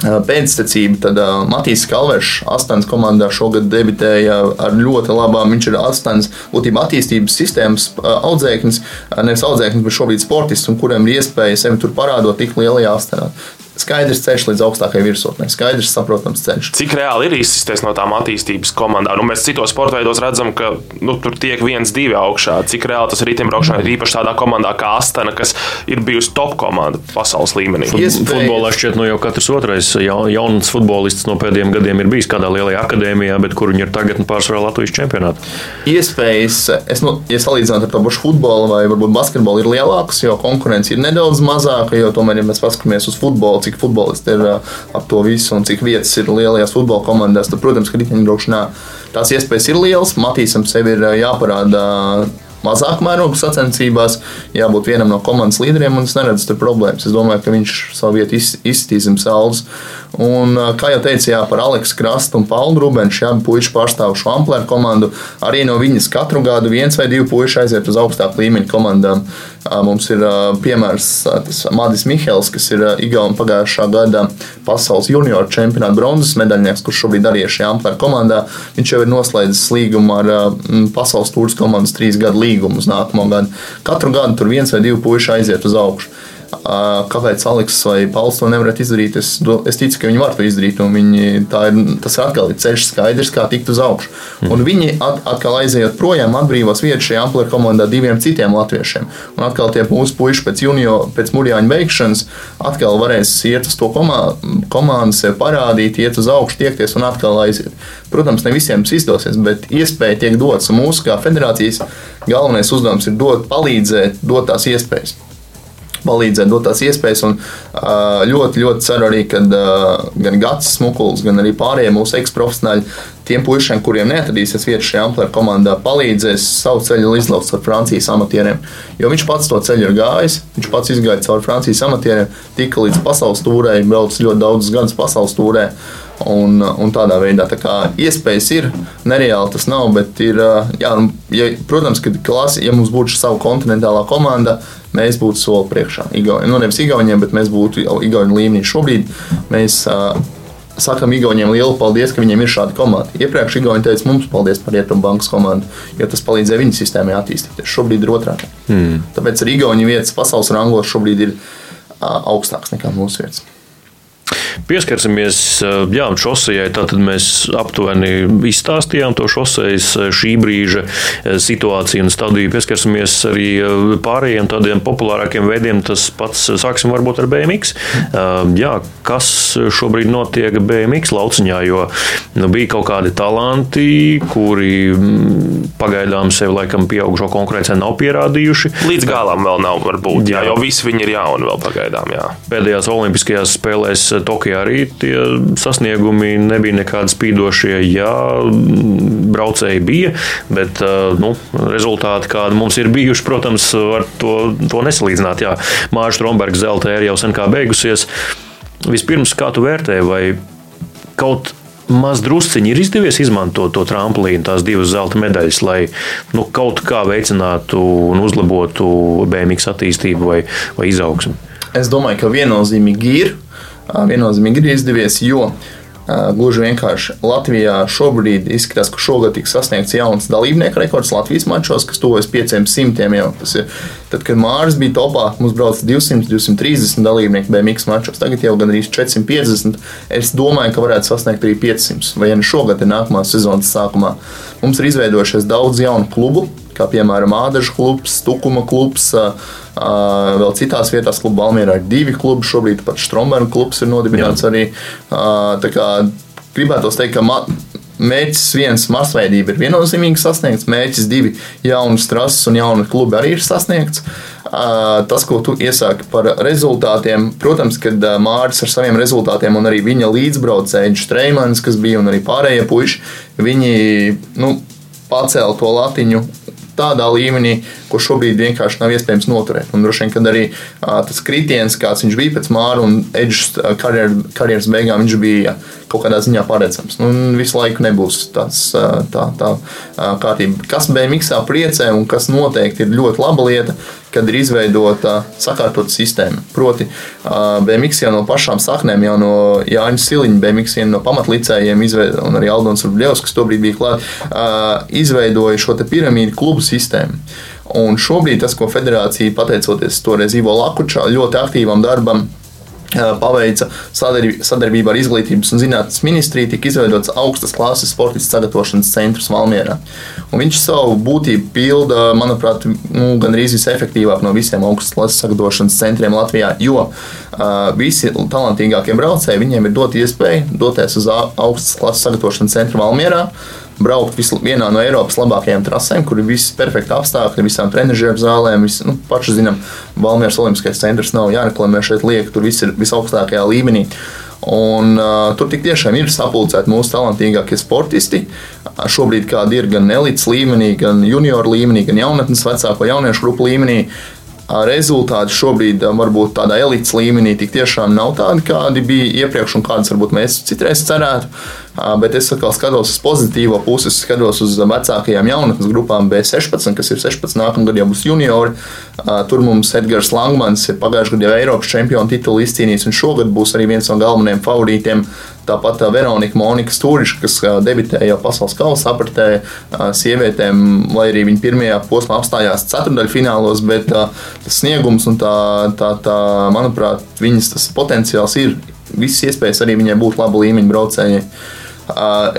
pēctecību, tad uh, Matīs Kalvers, Astonas komandā šogad debitēja ar ļoti labām. Viņš ir Astonas būtībā attīstības sistēmas uh, audzēknis, nevis audzēknis, bet šobrīd sportists, un kuriem ir iespēja sevi tur parādot tik lielajā Astonā skaidrs ceļš līdz augstākajai virsotnē, skaidrs, saprotams ceļš. Cik reāli ir izsisties no tām attīstības komandām? Nu, mēs citos sporta veidos redzam, ka nu, tur tiek viens, divi augšā. Cik reāli tas ir riteņbraukšanā, ir īpaši tādā komandā kā Astana, kas ir bijusi top komanda pasaules līmenī. Iespējas. Futbolā šķiet, nu jau katrs otrais jauns futbolists no pēdējiem gadiem ir bijis kādā lielajā akadēmijā, bet kur viņi ir tagad nu, pārsvarā Latvijas čempionātā. Iespējas, es, nu, ja salīdzinām ar to pašu futbolu vai varbūt basketbolu, ir lielākas, jo konkurence ir nedaudz mazāka, jo tomēr, ja mēs paskatāmies uz futbolu, cik futbolisti ir ap to visu un cik vietas ir lielajās futbola komandās, tad, protams, riteņbraukšanā tās iespējas ir lielas. Matīsam sevi ir jāparāda mazāk mēroga sacensībās, jābūt vienam no komandas līderiem, un es neredzu tur problēmas. Es domāju, ka viņš savu vietu izsitīs zem saules. Un, kā jau teicu, jā, par Aleksu Krastu un Paulu Rubenšu, jā, puiši pārstāv šo amplēru komandu. Arī no viņas katru gadu viens vai divi puiši aiziet uz augstāku līmeņu komandām. Mums ir piemērs Madis Mihels, kas ir Igaunijas pagājušā gada pasaules junioru čempionāta bronzas medaļnieks, kurš šobrīd arī ir šajā amplēru komandā. Viņš jau ir noslēdzis līgumu ar pasaules tūras komandas trīs gadu līgumu uz nākamo gadu. Katru gadu tur viens vai divi puiši aiziet uz augšu. Kāpēc Aleks vai Pauls to nevarētu izdarīt? Es, es ticu, ka viņi var to izdarīt. Viņi, ir, tas atkal ir ceļš skaidrs, kā tikt uz augšu. Mm. Un viņi at, atkal aizejot projām, atbrīvos vietu šajā amplitūras komandā diviem citiem latviešiem. Un atkal tie mūsu puiši pēc, junio, pēc mūžāņa beigšanas atkal varēs iet uz to komā, komandu, sev parādīt, iet uz augšu, tiekties un atkal aiziet. Protams, ne visiem tas izdosies, bet iespēja tiek dots. Mūsu kā federācijas galvenais uzdevums ir dot, palīdzēt, dot tās iespējas palīdzēt, dot tās iespējas. Un ļoti, ļoti ceru arī, ka gan Gatis Smukuls, gan arī pārējie mūsu eksprofesionāļi, tiem puišiem, kuriem neatradīsies vietas šajā amplitūra komandā, palīdzēs savu ceļu izlauzt ar Francijas amatieriem. Jo viņš pats to ceļu ir gājis, viņš pats izgāja cauri Francijas amatieriem, tika līdz pasaules tūrē, braucis ļoti daudzus gadus pasaules tūrē. Un, un tādā veidā tā kā, iespējas ir. Nereāli tas nav, bet ir. Jā, nu, ja, protams, ka klasi, ja mums būtu sava kontinentālā komanda, mēs būtu soli priekšā. Igauni, nu, nevis Igauniem, bet mēs būtu jau Igaunijas līmenī. Šobrīd mēs uh, sakām Igauniem lielu paldies, ka viņiem ir šāda komanda. Iepriekš Igauni teica mums paldies par Rietumbankas komandu, jo tas palīdzēja viņu sistēmai attīstīties. Šobrīd ir otrādi. Mm. Tāpēc arī Igaunijas vietas pasaules rangos šobrīd ir uh, augstākas nekā mūsu vietas. Pieskarsimies jā, šosejai. Tad mēs aptuveni izstāstījām to šosejas šī brīža situāciju un stadiju. Pieskarsimies arī pārējiem tādiem populārākiem veidiem. Tas pats sāksim varbūt ar BMX. Jā, kas šobrīd notiek BMX lauciņā? Jo nu, bija kaut kādi talanti, kuri pagaidām sevi laikam pieaugušo konkurencē nav pierādījuši. Līdz galam vēl nav, varbūt, jā, jo visi viņi ir jauni vēl pagaidām. Jā. Pēdējās Olimpiskajās spēlēs Tokijā arī tie sasniegumi nebija nekādi spīdošie. Jā, braucēji bija, bet nu, rezultāti, kādi mums ir bijuši, protams, var to, to nesalīdzināt. Jā, Mārcis Strombergs zelta ir jau sen kā beigusies. Vispirms, kā tu vērtēji, vai kaut maz drusciņi ir izdevies izmantot to tramplīnu, tās divas zelta medaļas, lai nu, kaut kā veicinātu un uzlabotu BMX attīstību vai, vai izaugsmu? Es domāju, ka viennozīmīgi ir viennozīmīgi ir izdevies, jo Gluži vienkārši Latvijā šobrīd izskatās, ka šogad tiks sasniegts jauns dalībnieku rekords Latvijas mačos, kas tuvojas 500 jau. Tas ir tad, kad Mārcis bija topā, mums brauca 200, 230 dalībnieku BMX mačos. Tagad jau gandrīz 450. Es domāju, ka varētu sasniegt arī 500 vai ne šogad, ir nākamā sezonas sākumā. Mums ir izveidojušies daudz jaunu klubu, kā piemēram Ādažu klubs, Tukuma klubs. Vēl citās vietās, kluba Balmīrā ir divi klubi. Šobrīd pat Stromberga klubs ir nodibināts Jā. arī. Tā kā gribētu teikt, ka mērķis viens masveidība ir viennozīmīgi sasniegts, mērķis divi jaunas trases un jauni klubi arī ir sasniegts. Tas, ko tu iesāki par rezultātiem, protams, kad Mārcis ar saviem rezultātiem un arī viņa līdzbraucēji, Streimans, kas bija un arī pārējie puiši, viņi nu, pacēla to latiņu tādā līmenī, ko šobrīd vienkārši nav iespējams noturēt. Un droši vien, kad arī uh, tas kritiens, kāds viņš bija pēc Māra un Edžas karjer, karjeras beigām, viņš bija kaut kādā ziņā paredzams. Nu, visu laiku nebūs tāds, tā, tā kārtība. Kas BMX priecē un kas noteikti ir ļoti laba lieta, kad ir izveidota sakārtota sistēma. Proti, BMX jau no pašām saknēm, jau no Jāņa Siliņa, BMX no pamatlicējiem, un arī Aldons Rubļevs, kas tobrīd bija klāt, izveidoja šo piramīdu klubu sistēmu. Un šobrīd tas, ko federācija, pateicoties toreiz Ivo Lakučā, ļoti aktīvam darbam, paveica sadarbībā ar Izglītības un zinātnes ministriju, tika izveidots augstas klases sportistu sagatavošanas centrs Valmjerā. Viņš savu būtību pilda, manuprāt, nu, gandrīz visefektīvāk no visiem augstas klases sagatavošanas centriem Latvijā, jo uh, visi talantīgākie braucēji viņiem ir dot iespēju doties uz augstas klases sagatavošanas centru Valmjerā braukt vienā no Eiropas labākajām trasēm, kur ir viss perfekti apstākļi, visām trenižera zālēm. Vis, nu, paši zinām, Valmieras Olimpiskais centrs nav jāreklamē šeit lieka, tur viss ir visaugstākajā līmenī. Un, uh, tur tiešām ir sapulcēti mūsu talantīgākie sportisti. Uh, šobrīd kādi ir gan elites līmenī, gan junior līmenī, gan jaunatnes vecāko jauniešu grupu līmenī. Uh, rezultāti šobrīd uh, varbūt tādā elites līmenī tik tiešām nav tādi, kādi bija iepriekš un kādas varbūt mēs citreiz cerētu. Bet es atkal skatos uz pozitīvo pusi, skatos uz vecākajām jaunatnes grupām B16, kas ir 16, nākamā gada jau būs juniori. Tur mums Edgars Langmans ir pagājušajā gadā jau Eiropas čempionu titulu izcīnījis, un šogad būs arī viens no galvenajiem favorītiem. Tāpat Veronika Monika Stūriša, kas debitēja jau pasaules kausa apritē sievietēm, lai arī viņa pirmajā posmā apstājās ceturdaļfinālos, bet tas sniegums un tā, tā, tā manuprāt, viņas potenciāls ir visas iespējas arī viņai būt laba līmeņa braucējai.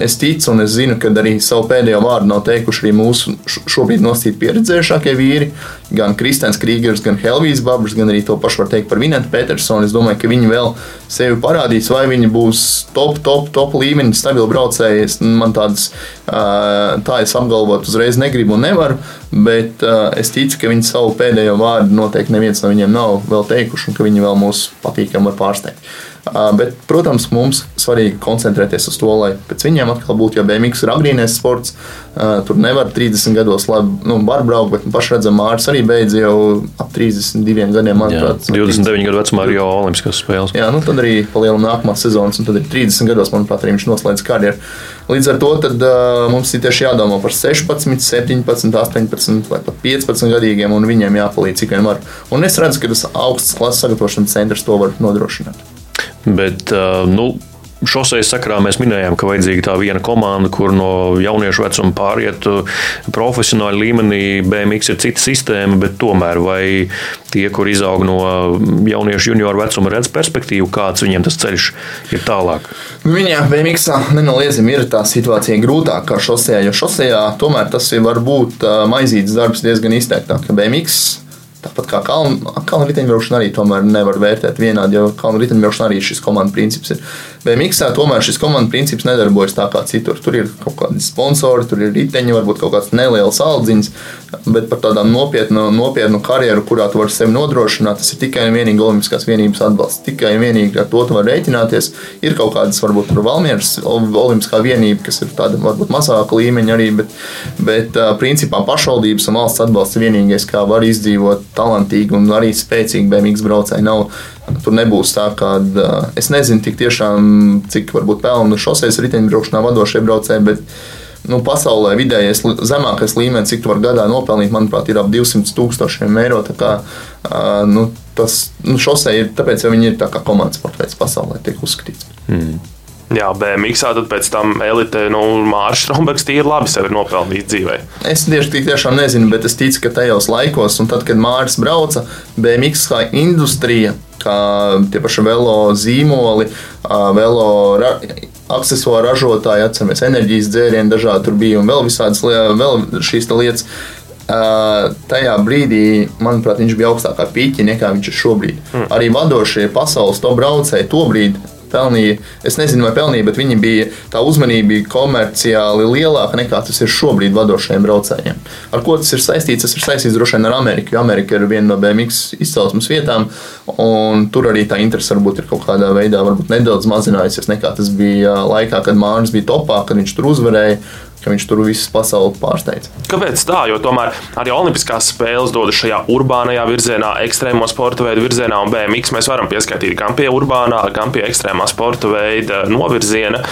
Es ticu un es zinu, ka arī savu pēdējo vārdu nav teikuši arī mūsu šobrīd nosīt pieredzējušākie vīri. Gan Kristēns Krīgers, gan Helvijas Babrs, gan arī to pašu var teikt par Vinētu Petersonu. Es domāju, ka viņi vēl sevi parādīs, vai viņi būs top, top, top līmeņa stabili braucēji. Man tādas, tā es apgalvot uzreiz negribu un nevaru, bet es ticu, ka viņi savu pēdējo vārdu noteikti neviens no viņiem nav vēl teikuši un ka viņi vēl mūs patīkami var pārsteigt. Bet, protams, mums svarīgi koncentrēties uz to, lai pēc viņiem atkal būtu, jo BMX ir agrīnais sports. Tur nevar 30 gados labi, nu, var braukt, bet pašredzam, Mārcis arī beidz jau ap 32 gadiem. Manuprāt, jā, 29 gadu vecumā arī jau Olimpiskās spēles. Jā, nu tad arī palielinām nākamās sezonas, un tad ir 30 gados, manuprāt, arī viņš noslēdz karjeru. Līdz ar to tad, uh, mums ir tieši jādomā par 16, 17, 18 vai pat 15 gadīgiem, un viņiem jāpalīdz cik vien var. Un es redzu, ka tas augsts klases sagatavošanas centrs to var nodrošināt. Bet, nu, Šoseis sakrā mēs minējām, ka vajadzīga tā viena komanda, kur no jauniešu vecuma pāriet profesionāli līmenī. BMX ir cita sistēma, bet tomēr vai tie, kur izaug no jauniešu junioru vecuma, redz perspektīvu, kāds viņiem tas ceļš ir tālāk? Viņā BMX nenoliedzami ir tā situācija grūtāka kā šosejā, jo šosejā tomēr tas var būt maizītes darbs diezgan izteiktāk. BMX Tāpat kā kalnu, kalnu riteņbraukšana arī tomēr nevar vērtēt vienādi, jo kalnu riteņbraukšana arī šis komandas princips ir. BMX tomēr šis komandas princips nedarbojas tā kā citur. Tur ir kaut kādi sponsori, tur ir riteņi, varbūt kaut kāds neliels aldziņš, bet par tādu nopietnu, nopietnu karjeru, kurā tu vari sevi nodrošināt, tas ir tikai un vienīgi Olimpiskās vienības atbalsts. Tikai un vienīgi ar to tu vari rēķināties. Ir kaut kādas, varbūt, Valmieras Olimpiskā vienība, kas ir tāda varbūt mazāka līmeņa arī, bet, bet principā pašvaldības un valsts atbalsts ir vienīgais, kā var izdzīvot talantīgi un arī spēcīgi BMX braucēji. Nav Tur nebūs tā, ka es nezinu, tik tiešām, cik varbūt pelnu šoseis riteņbraukšanā vadošie braucēji, bet nu, pasaulē vidējais zemākais līmenis, cik tu vari gadā nopelnīt, manuprāt, ir ap 200 tūkstošiem eiro. Kā, nu, tas nu, šosei ir tāpēc, ka viņi ir tā kā komandas sports pasaulē, tiek uzskatīts. Mm. Jā, BMX, tad pēc tam elite, nu, Mārcis Strunbergs tīri labi sevi ir nopelnījis dzīvē. Es tieši tik tiešām nezinu, bet es ticu, ka tajos laikos, un tad, kad Mārcis brauca, BMX kā industrija, kā tie paši velo zīmoli, velo ra aksesuāru ražotāji, atceramies, enerģijas dzērieni dažādi tur bija un vēl visādas vēl šīs lietas. Uh, tajā brīdī, manuprāt, viņš bija augstākā pīķa nekā viņš ir šobrīd. Mm. Arī vadošie pasaules to braucēji to brīdi pelnīja. Es nezinu, vai pelnīja, bet viņi bija tā uzmanība bija komerciāli lielāka nekā tas ir šobrīd vadošajiem braucējiem. Ar ko tas ir saistīts? Tas ir saistīts droši vien ar Ameriku, jo Amerika ir viena no BMX izcelsmes vietām, un tur arī tā interese varbūt ir kaut kādā veidā nedaudz mazinājusies nekā tas bija laikā, kad Mārcis bija topā, kad viņš tur uzvarēja ka viņš tur visu pasauli pārsteidz. Kāpēc tā? Jo tomēr arī Olimpiskās spēles dodas šajā urbānajā virzienā, ekstrēmo sporta veidu virzienā, un BMX mēs varam pieskaitīt gan pie urbānā, gan pie ekstrēmā sporta veida novirziena.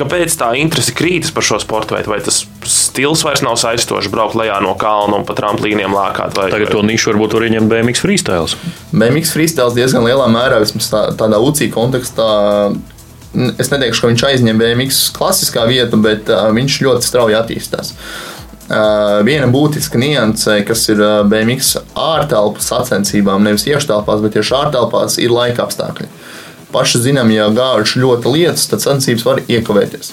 Kāpēc tā interese krītas par šo sporta veidu? Vai tas stils vairs nav saistošs, braukt lejā no kalna un pa tramplīniem lēkāt. Vai, Tagad to nišu varbūt var ieņemt BMX freestyle. BMX freestyle diezgan lielā mērā, vismaz tā, tādā UCI kontekstā. Es neteikšu, ka viņš aizņem BMX klasiskā vietu, bet uh, viņš ļoti strauji attīstās. Uh, viena būtiska nianse, kas ir uh, BMX ārtelpu sacensībām, nevis iekštelpās, bet tieši ārtelpās, ir laika apstākļi. Paši zinām, ja gājuši ļoti lietas, tad sacensības var iekavēties.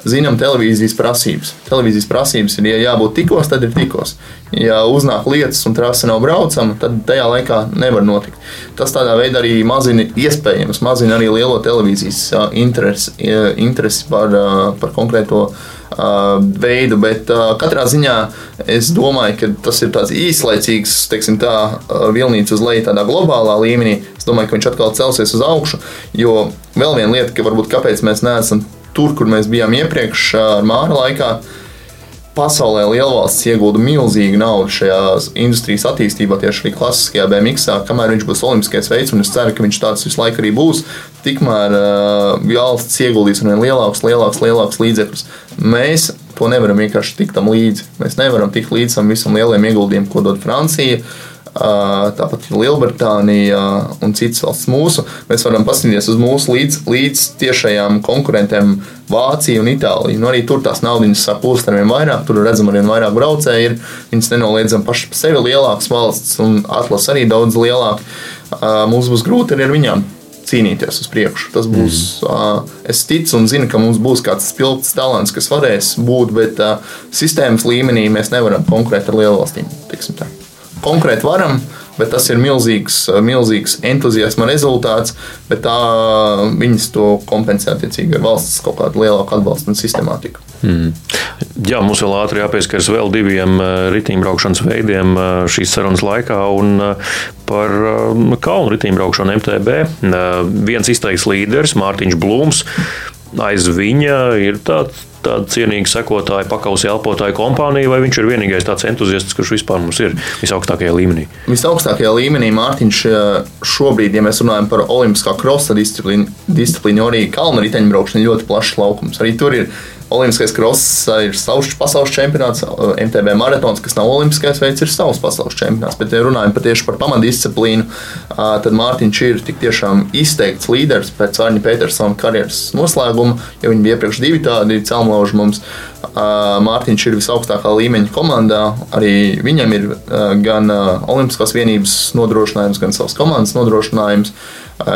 Zinām, televīzijas prasības. Televīzijas prasības ir, ja jābūt tikos, tad ir tikos. Ja uznāk lietas un trase nav braucama, tad tajā laikā nevar notikt. Tas tādā veidā arī mazina iespējams, mazina arī lielo televīzijas interesi, interesi par, par konkrēto veidu, bet katrā ziņā es domāju, ka tas ir tāds īslaicīgs, teiksim, tā vilnīts uz leju tādā globālā līmenī. Es domāju, ka viņš atkal celsies uz augšu, jo vēl viena lieta, ka varbūt kāpēc mēs neesam tur, kur mēs bijām iepriekš ar Māra laikā. Pasaulē lielvalsts iegūda milzīgu naudu šajā industrijas attīstībā, tieši arī klasiskajā BMX, kamēr viņš būs olimpiskais veids, un es ceru, ka viņš tāds visu laiku arī būs. Tikmēr uh, valsts ieguldīs ar vien lielākus, lielākus, lielākus līdzekļus. Mēs to nevaram vienkārši tikt tam līdzi. Mēs nevaram tikt līdz tam visam lielajam ieguldījumam, ko dod Francija. Uh, tāpat Lielbritānija un citas valsts mūsu. Mēs varam paskatīties uz mūsu līdz, līdz tiešajām konkurentiem Vāciju un Itāliju. Nu, arī tur tās naudas sāk plūst ar vien vairāk, tur redzam arī vairāk braucēju. Ir. Viņas nenoliedzami paši par sevi lielākas valsts un atlasa arī daudz lielāka. Mums būs grūti arī ar viņām cīnīties uz priekšu. Tas būs. Mm. Es ticu un zinu, ka mums būs kāds spilgts talants, kas varēs būt, bet sistēmas līmenī mēs nevaram konkurēt ar lielvalstīm konkrēti varam, bet tas ir milzīgs, milzīgs entuziasma rezultāts. Bet tā viņas to kompensē attiecīgi ar valsts kaut kādu lielāku atbalstu un sistemātiku. Mm. Jā, mums vēl ātri jāpieskaras vēl diviem eh, riteņbraukšanas veidiem eh, šīs sarunas laikā. Eh, par kalnu riteņbraukšanu MTB viens izteikts līderis, Mārtiņš Blūms. Aiz viņa ir tāds tāda cienīga sekotāja, pakausi elpotāja kompānija, vai viņš ir vienīgais tāds entuziasts, kurš vispār mums ir visaugstākajā līmenī? Visaugstākajā līmenī Mārtiņš šobrīd, ja mēs runājam par olimpiskā krosa disciplīnu, disciplīnu arī kalnu riteņbraukšanu, ļoti plašs laukums. Arī tur ir Olimpiskais kross ir savs pasaules čempionāts, MTB maratons, kas nav olimpiskais veids, ir savs pasaules čempionāts. Bet, ja runājam patiešām par pamatdisciplīnu, tad Mārtiņš ir tik tiešām izteikts līderis pēc Arņa Petersona karjeras noslēguma, jo viņi bija iepriekš divi tādi celmlauži mums. Mārtiņš ir visaugstākā līmeņa komandā. Arī viņam ir gan Olimpiskās vienības nodrošinājums, gan savas komandas nodrošinājums.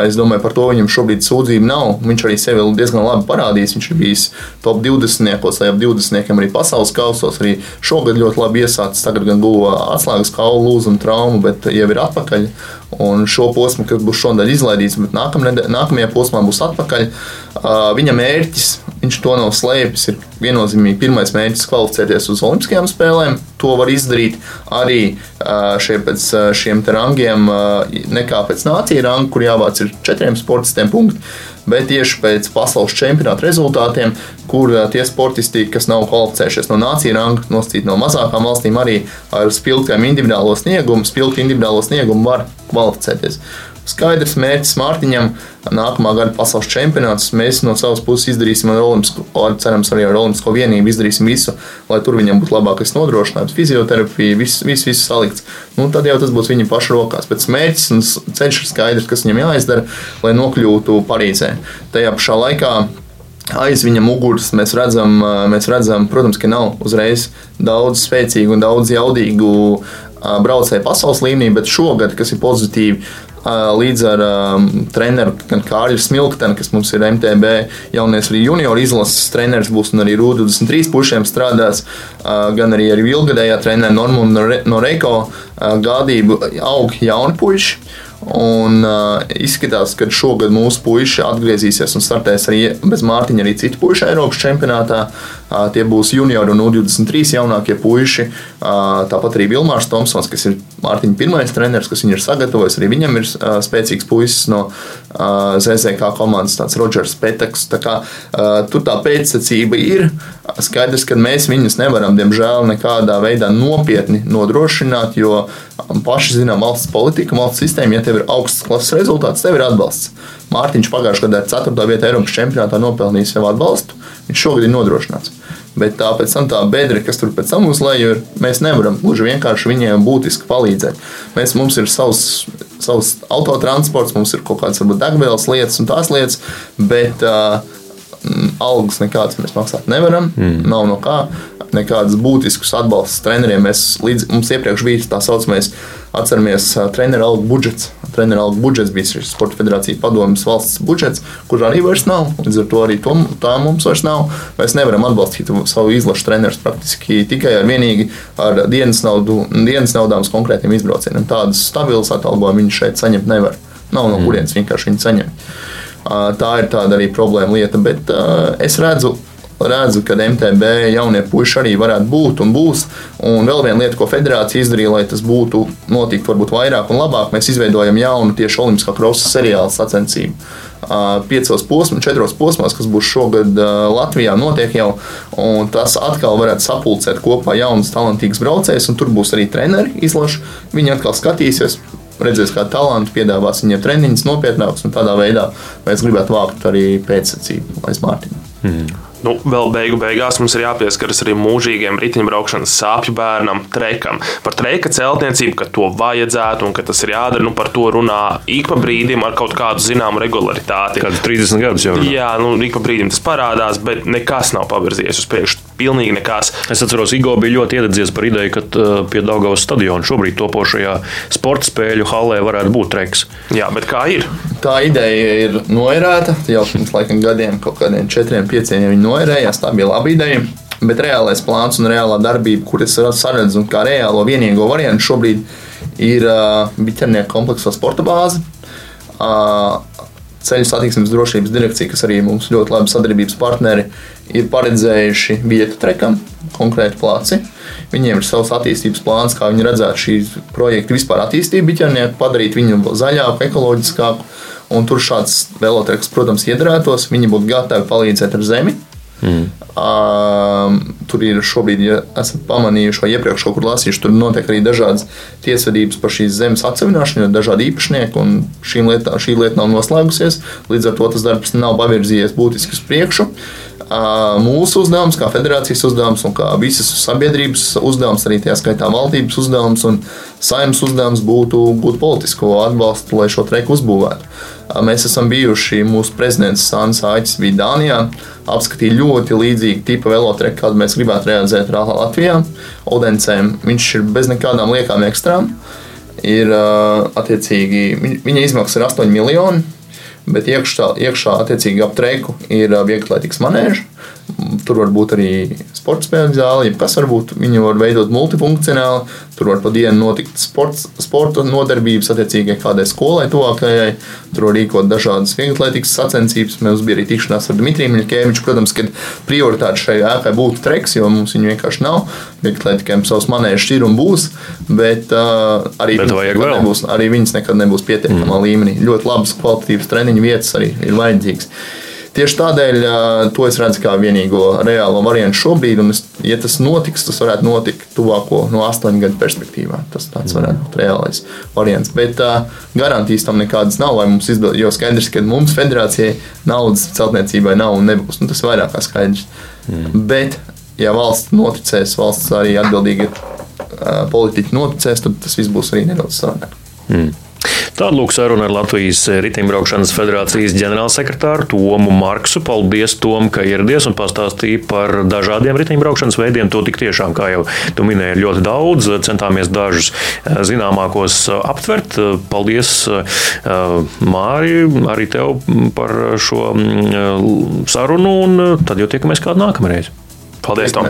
Es domāju, par to viņam šobrīd sūdzību nav. Viņš arī sevi diezgan labi parādījis. Viņš ir bijis top 20, vai ap 20 arī pasaules kausos. Arī šogad ļoti labi iesācis. Tagad gan guva atslēgas kaulu lūzumu traumu, bet jau ir atpakaļ. Un šo posmu, kas būs šodien izlaidīts, bet nākamajā posmā būs atpakaļ. Viņa mērķis, viņš to nav slēpis, ir viennozīmīgi pirmais mērķis kvalificēties uz Olimpiskajām spēlēm. To var izdarīt arī šie, pēc šiem rangiem, nekā pēc nācija ranga, kur jāvāc ir četriem sportistiem punkti bet tieši pēc pasaules čempionāta rezultātiem, kur tie sportisti, kas nav kvalificējušies no nāciju ranga, nosacīti no mazākām valstīm, arī ar spilgtiem individuālo sniegumu, spilgtu individuālo sniegumu var kvalificēties. Skaidrs mērķis Mārtiņam, nākamā gada pasaules čempionāts. Mēs no savas puses izdarīsim ar Olimpisko, cerams, arī ar Olimpisko vienību izdarīsim visu, lai tur viņam būtu labākais nodrošinājums, fizioterapija, viss, viss, viss salikts. Nu, tad jau tas būs viņa paša rokās. Bet mērķis un ceļš ir skaidrs, kas viņam jāizdara, lai nokļūtu Parīzē. Tajā pašā laikā aiz viņa muguras mēs redzam, mēs redzam, protams, ka nav uzreiz daudz spēcīgu un daudz jaudīgu braucēju pasaules līmenī, bet šogad, kas ir pozitīvi, līdz ar um, treneru Kārļu Smilktenu, kas mums ir MTB jaunies arī junioru izlases treneris būs un arī Rūdu 23 pušiem strādās, uh, gan arī ar ilgadējā treneru Normundu Noreiko uh, gādību aug jauni puiši. Un, uh, izskatās, ka šogad mūsu puiši atgriezīsies un startēs arī bez Mārtiņa, arī citu puišu Eiropas čempionātā. Uh, tie būs juniori un U23 jaunākie puiši. Uh, tāpat arī Vilmārs Tomsons, kas ir Mārtiņa pirmais treneris, kas viņu ir sagatavojis. Arī viņam ir uh, spēcīgs puisis no uh, ZZK komandas, tāds Rodžers Petaks. Tā kā, uh, tur tā pēcsacība ir. Skaidrs, ka mēs viņus nevaram, diemžēl, nekādā veidā nopietni nodrošināt, jo paši zinām valsts politika, valsts sistēma. Ja tev ir augsts klases rezultāts, tev ir atbalsts. Mārtiņš pagājušajā gadā ar 4. vietu Eiropas čempionātā nopelnīja sev atbalstu. Viņš šogad ir nodrošināts. Bet tā pēc tam tā bedra, kas tur pēc tam uz leju ir, mēs nevaram gluži vienkārši viņiem būtiski palīdzēt. Mēs, mums ir savs, savs autotransports, mums ir kaut kādas varbūt degvielas lietas un tās lietas, bet uh, algas nekādas mēs maksāt nevaram. Mm. Nav no kā nekādus būtiskus atbalstus treneriem. Mēs līdz, mums iepriekš bija tā saucamais, atceramies, treneru algu budžets. Treneru algu budžets bija šis Sporta federācija padomjas valsts budžets, kur arī vairs nav. Līdz ar to arī to, tā mums vairs nav. Mēs nevaram atbalstīt savu izlašu trenerus praktiski tikai ar vienīgi ar dienas, naudu, dienas naudām uz konkrētiem izbraucieniem. Tādas stabilas atalgojumus viņi šeit saņemt nevar. Nav no kurienes vienkārši viņi saņem. Tā ir tāda arī problēma lieta, bet es redzu redzu, ka MTB jaunie puiši arī varētu būt un būs. Un vēl viena lieta, ko federācija izdarīja, lai tas būtu notikt varbūt vairāk un labāk, mēs izveidojam jaunu tieši olimpiskā krosa seriāla sacensību. Piecos posmos, četros posmos, kas būs šogad Latvijā, notiek jau. Tas atkal varētu sapulcēt kopā jaunus, talantīgus braucējus, un tur būs arī treneri izlaši. Viņi atkal skatīsies, redzēs, kādu talantu, piedāvās viņiem treniņus nopietnākus, un tādā veidā mēs gribētu vākt arī pēcsacību aiz Mārtiņa. Mm. Nu, vēl beigu beigās mums ir jāpieskaras arī mūžīgiem riteņbraukšanas sāpju bērnam, trekam. Par treka celtniecību, ka to vajadzētu un ka tas ir jādara, nu, par to runā ik pa brīdim ar kaut kādu zināmu regularitāti. Kādu 30 gadus jau runā. Jā, nu, ik pa brīdim tas parādās, bet nekas nav pavirzījies uz priekšu. Pilnīgi nekas. Es atceros, Igo bija ļoti iededzies par ideju, ka uh, pie Daugavas stadiona šobrīd topošajā sporta spēļu halē varētu būt treks. Jā, bet kā ir? Tā ideja ir noirēta jau pirms laikam gadiem, kaut kādiem četriem, pieciem, ja viņi noērējās. Tā bija laba ideja. Bet reālais plāns un reālā darbība, kuras saredzu kā reālo vienīgo variantu, šobrīd ir uh, biķernieku kompleksa sporta bāze. Uh, Ceļu satiksmes drošības direkcija, kas arī mums ļoti labi sadarbības partneri, ir paredzējuši vietu trekam, konkrēti plāci. Viņiem ir savs attīstības plāns, kā viņi redzētu šī projekta vispār attīstību, biķernieku, padarīt viņu zaļāku, ekoloģiskāku. Un tur šāds velotreks, protams, iedarētos. Viņi būtu gatavi palīdzēt ar zemi, Mm. Uh, tur ir šobrīd, ja esat pamanījuši, vai iepriekš kaut kur lasījuši, tur notiek arī dažādas tiesvedības par šīs zemes atsevināšanu, jo dažādi īpašnieki un lietā, šī lieta nav noslēgusies. Līdz ar to tas darbs nav pavirzījies būtiski uz priekšu. Uh, mūsu uzdevums, kā federācijas uzdevums un kā visas sabiedrības uzdevums, arī tajā skaitā valdības uzdevums un saimnes uzdevums būtu būt politisko atbalstu, lai šo treku uzbūvētu. Mēs esam bijuši, mūsu prezidents Sāns Aitis bija Dānijā, apskatīja ļoti līdzīgu tipu velotreku, kādu mēs gribētu realizēt Latvijā. Odencēm viņš ir bez nekādām liekām ekstrām. Ir attiecīgi, viņa izmaksas ir 8 miljoni, bet iekšā, iekšā attiecīgi ap treiku ir vieglatlētīgas manēža. Tur var būt arī sporta spēļu zāle, jebkas var būt. Viņi var veidot multifunkcionāli. Tur var pa dienu notikt sports, sporta nodarbības attiecīgai kādai skolai tuvākajai. Tur var rīkot dažādas vieglatlētīgas sacensības. Mums bija arī tikšanās ar Dmitriju Miļkēviču. Protams, ka prioritāte šai ēkai būtu treks, jo mums viņu vienkārši nav. Vieglatlētikiem savs manēžs ir un būs, bet uh, arī, bet nebūs, arī viņas nekad nebūs pietiekamā mm. līmenī. Ļoti labas kvalitatīvas treniņu vietas arī ir vajadzīgas. Tieši tādēļ to es redzu kā vienīgo reālo variantu šobrīd. Un, es, ja tas notiks, tas varētu notikt tuvāko no astoņu gadu perspektīvā. Tas tāds varētu būt reālais variants. Bet uh, garantijas tam nekādas nav. Izbild, jo skaidrs, ka mums federācijai naudas celtniecībai nav un nebūs. Nu, tas ir vairāk kā skaidrs. Mm. Bet, ja valsts noticēs, valsts arī atbildīgi uh, politiķi noticēs, tad tas viss būs arī nedaudz savādāk. Mm. Tāda lūk saruna ar Latvijas Riteņbraukšanas federācijas ģenerālsekretāru Tomu Marksu. Paldies, Tom, ka ieradies un pastāstīja par dažādiem riteņbraukšanas veidiem. To tik tiešām, kā jau tu minēji, ļoti daudz. Centāmies dažus eh, zināmākos eh, aptvert. Paldies, eh, Māri, arī tev par šo mm, sarunu, un tad jau tiekamies kādu nākamreiz. Paldies, Tom!